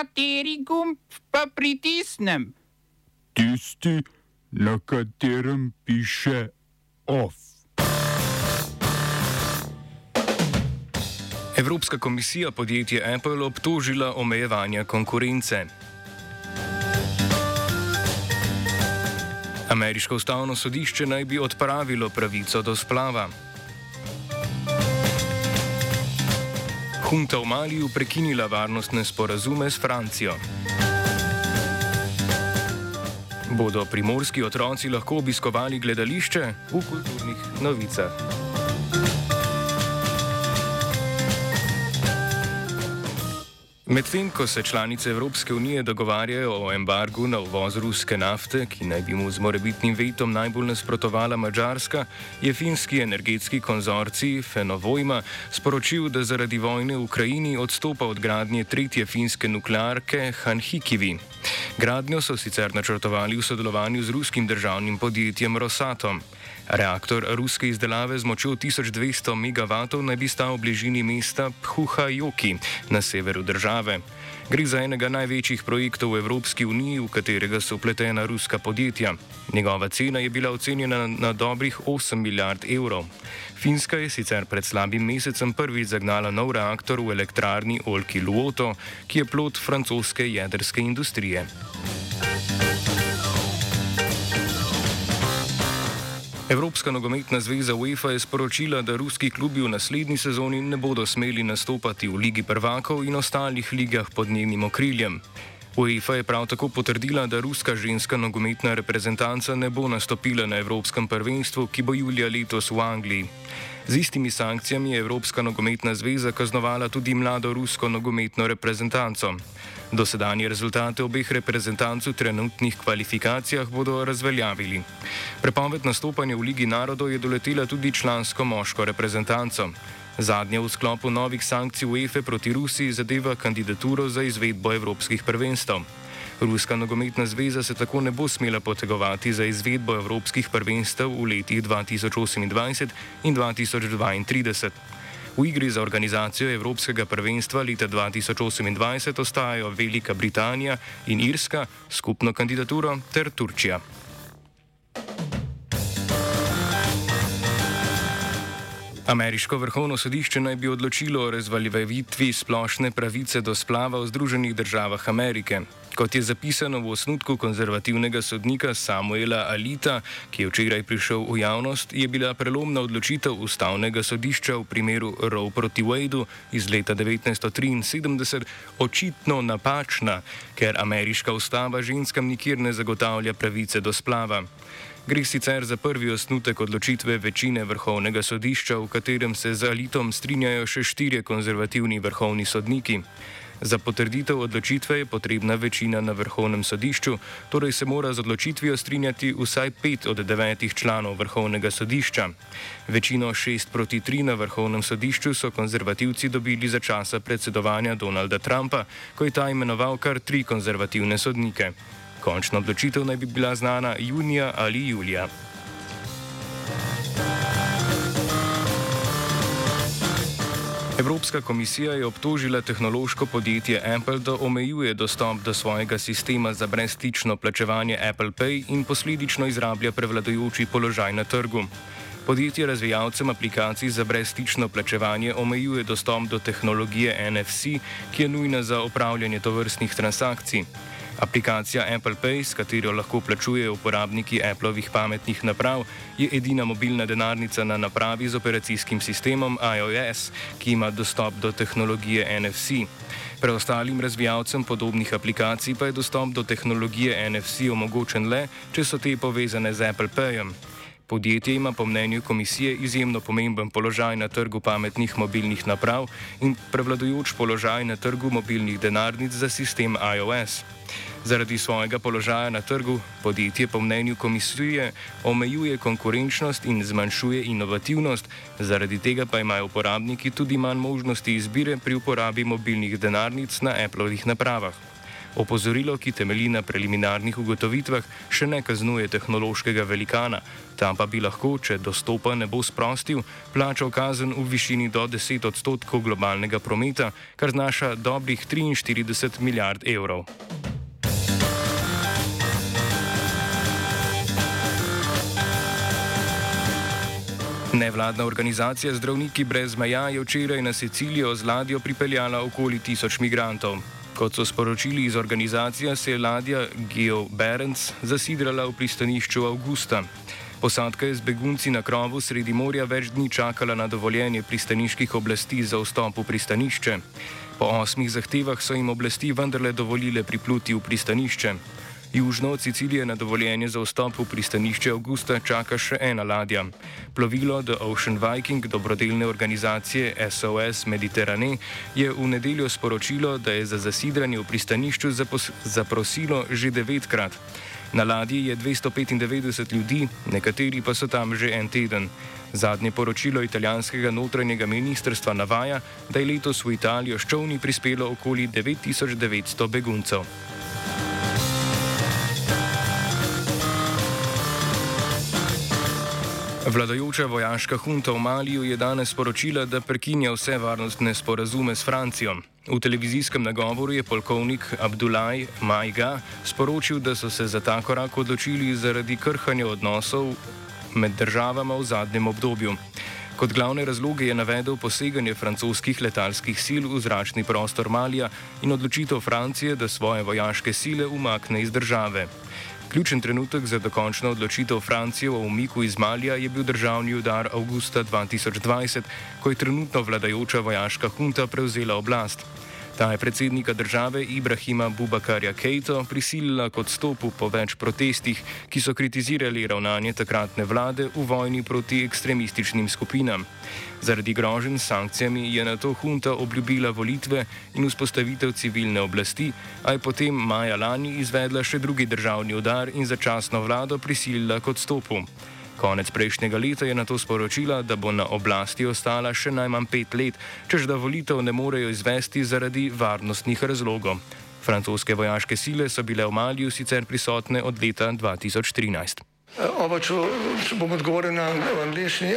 Kateri gumb pa pritisnem? Tisti, na katerem piše OF. Evropska komisija podjetje Apple obtožila omejevanja konkurence. Ameriško ustavno sodišče naj bi odpravilo pravico do splava. Hunta v Maliju prekinila varnostne sporazume s Francijo. Bodo primorski otroci lahko obiskovali gledališče v kulturnih novicah? Medtem ko se članice Evropske unije dogovarjajo o embargu na uvoz ruske nafte, ki naj bi mu z morebitnim vetom najbolj nasprotovala Mačarska, je finski energetski konzorcij Fenovojma sporočil, da zaradi vojne v Ukrajini odstopa od gradnje tretje finske nuklearke Hanhikivi. Gradnjo so sicer načrtovali v sodelovanju z ruskim državnim podjetjem Rosatom. Reaktor ruske izdelave z močjo 1200 MW naj bi stal v bližini mesta Phuhajoki na severu države. Gre za enega največjih projektov v Evropski uniji, v katerega so upletena ruska podjetja. Njegova cena je bila ocenjena na dobrih 8 milijard evrov. Finska je sicer pred slabim mesecem prvič zagnala nov reaktor v elektrarni Olki Luoto, ki je plot francoske jedrske industrije. Evropska nogometna zveza UEFA je sporočila, da ruski klubi v naslednji sezoni ne bodo smeli nastopati v Ligi prvakov in ostalih ligah pod njenim okriljem. UEFA je prav tako potrdila, da ruska ženska nogometna reprezentanca ne bo nastopila na Evropskem prvenstvu, ki bo julija letos v Angliji. Z istimi sankcijami je Evropska nogometna zveza kaznovala tudi mlado rusko nogometno reprezentanco. Dosedanje rezultate obeh reprezentanc v trenutnih kvalifikacijah bodo razveljavili. Prepoved nastopanja v Ligi narodov je doletela tudi člansko moško reprezentanco. Zadnja v sklopu novih sankcij UEFA proti Rusiji zadeva kandidaturo za izvedbo evropskih prvenstv. Ruska nogometna zveza se tako ne bo smela potegovati za izvedbo evropskih prvenstev v letih 2028 in 2032. V igri za organizacijo Evropskega prvenstva leta 2028 ostajajo Velika Britanija in Irska, skupno kandidaturo ter Turčija. Ameriško vrhovno sodišče naj bi odločilo o razveljavitvi splošne pravice do splava v Združenih državah Amerike. Kot je zapisano v osnutku konzervativnega sodnika Samuela Alita, ki je včeraj prišel v javnost, je bila prelomna odločitev ustavnega sodišča v primeru Roe proti Wadeu iz leta 1973 očitno napačna, ker ameriška ustava ženskam nikjer ne zagotavlja pravice do splava. Gre sicer za prvi osnutek odločitve večine vrhovnega sodišča, v katerem se z Alitom strinjajo še štirje konzervativni vrhovni sodniki. Za potrditev odločitve je potrebna večina na vrhovnem sodišču, torej se mora z odločitvijo strinjati vsaj pet od devetih članov vrhovnega sodišča. Večino šest proti tri na vrhovnem sodišču so konzervativci dobili za časa predsedovanja Donalda Trumpa, ko je ta imenoval kar tri konzervativne sodnike. Končna odločitev naj bi bila znana junija ali julija. Evropska komisija je obtožila tehnološko podjetje Apple, da omejuje dostop do svojega sistema za brezstično plačevanje Apple Pay in posledično izrablja prevladujoči položaj na trgu. Podjetje razvijalcem aplikacij za brezstično plačevanje omejuje dostop do tehnologije NFC, ki je nujna za opravljanje tovrstnih transakcij. Aplikacija Apple Pay, s katero lahko plačujejo uporabniki Appleovih pametnih naprav, je edina mobilna denarnica na napravi z operacijskim sistemom iOS, ki ima dostop do tehnologije NFC. Preostalim razvijalcem podobnih aplikacij pa je dostop do tehnologije NFC omogočen le, če so te povezane z Apple Payem. Podjetje ima po mnenju komisije izjemno pomemben položaj na trgu pametnih mobilnih naprav in prevladujoč položaj na trgu mobilnih denarnic za sistem iOS. Zaradi svojega položaja na trgu podjetje po mnenju komisije omejuje konkurenčnost in zmanjšuje inovativnost, zaradi tega pa imajo uporabniki tudi manj možnosti izbire pri uporabi mobilnih denarnic na Appleovih napravah. Opozorilo, ki temelji na preliminarnih ugotovitvah, še ne kaznuje tehnološkega velikana, tam pa bi lahko, če dostopa ne bo sprostil, plačal kazen v višini do 10 odstotkov globalnega prometa, kar znaša dobrih 43 milijard evrov. Nevladna organizacija Zdravniki brez meja je včeraj na Sicilijo z ladjo pripeljala okoli tisoč migrantov. Kot so sporočili iz organizacije, se je ladja Geo Berends zasidrala v pristanišču Augusta. Posadka je z begunci na krovu sredi morja več dni čakala na dovoljenje pristaniških oblasti za vstop v pristanišče. Po osmih zahtevah so jim oblasti vendarle dovolile pripluti v pristanišče. Južno od Sicilije na dovoljenje za vstop v pristanišče Augusta čaka še ena ladja. Plovilo The Ocean Viking dobrodelne organizacije SOS Mediterrane je v nedeljo sporočilo, da je za zasidranje v pristanišču zaprosilo že devetkrat. Na ladji je 295 ljudi, nekateri pa so tam že en teden. Zadnje poročilo italijanskega notranjega ministrstva navaja, da je letos v Italijo s čovni prispelo okoli 9900 beguncev. Vladajoča vojaška hunta v Maliju je danes sporočila, da prekinja vse varnostne sporazume s Francijo. V televizijskem nagovoru je polkovnik Abdulaj Majga sporočil, da so se za ta korak odločili zaradi krhanja odnosov med državama v zadnjem obdobju. Kot glavne razloge je navedel poseganje francoskih letalskih sil v zračni prostor Malija in odločitev Francije, da svoje vojaške sile umakne iz države. Ključen trenutek za dokončno odločitev Francije o umiku iz Malija je bil državni udar avgusta 2020, ko je trenutno vladajoča vojaška hunta prevzela oblast. Ta je predsednika države Ibrahima Bubakarja Kejto prisilila k odstopu po več protestih, ki so kritizirali ravnanje takratne vlade v vojni proti ekstremističnim skupinam. Zaradi groženj s sankcijami je na to hunta obljubila volitve in vzpostavitev civilne oblasti, a je potem maja lani izvedla še drugi državni udar in začasno vlado prisilila k odstopu. Konec prejšnjega leta je na to sporočila, da bo na oblasti ostala še najmanj pet let, čež da volitev ne morejo izvesti zaradi varnostnih razlogov. Francoske vojaške sile so bile v Maliju sicer prisotne od leta 2013. Oba, če, če bom odgovoril na angliški.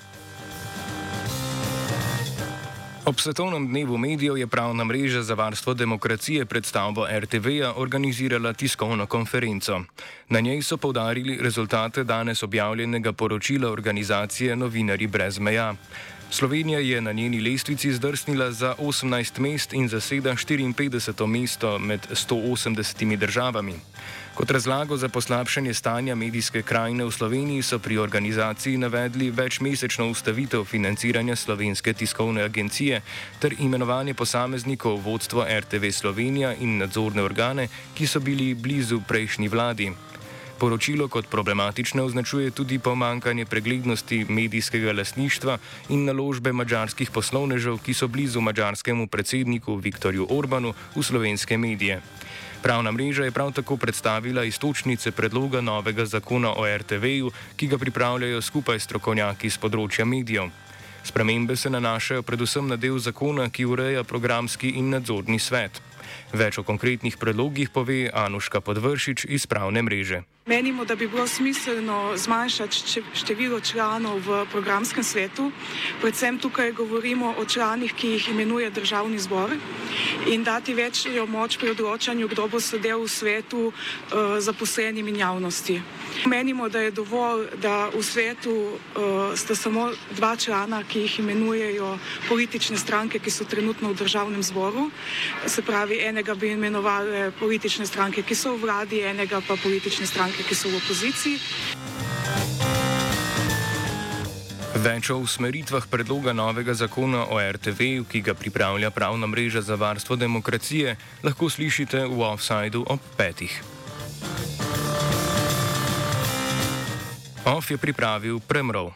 Ob svetovnem dnevu medijev je pravna mreža za varstvo demokracije predstavbo RTV-ja organizirala tiskovno konferenco. Na njej so povdarili rezultate danes objavljenega poročila organizacije Novinari brez meja. Slovenija je na njeni lestvici zdrsnila za 18 mest in zaseda 54. mesto med 180 državami. Kot razlago za poslabšanje stanja medijske krajine v Sloveniji so pri organizaciji navedli večmesečno ustavitev financiranja slovenske tiskovne agencije ter imenovanje posameznikov v vodstvo RTV Slovenija in nadzorne organe, ki so bili blizu prejšnji vladi. Poročilo kot problematično označuje tudi pomankanje preglednosti medijskega lasništva in naložbe mađarskih poslovnežev, ki so blizu mađarskemu predsedniku Viktorju Orbanu v slovenske medije. Pravna mreža je prav tako predstavila istočnice predloga novega zakona o RTV-ju, ki ga pripravljajo skupaj strokovnjaki z področja medijev. Spremembe se nanašajo predvsem na del zakona, ki ureja programski in nadzorni svet. Več o konkretnih predlogih pove Anuška Podvršič iz pravne mreže. Menimo, da bi bilo smiselno zmanjšati število članov v programskem svetu, predvsem tukaj govorimo o članih, ki jih imenuje državni zbor in dati večjo moč pri odločanju, kdo bo sedel v svetu uh, zaposlenim in javnosti. Menimo, da je dovolj, da v svetu uh, sta samo dva člana, ki jih imenujejo politične stranke, ki so trenutno v državnem zboru, se pravi, enega bi imenovali politične stranke, ki so v vladi, enega pa politične stranke ki so v opoziciji. Več o usmeritvah predloga novega zakona o RTV, ki ga pripravlja pravna mreža za varstvo demokracije, lahko slišite v offsajdu ob petih. OF je pripravil Premrov.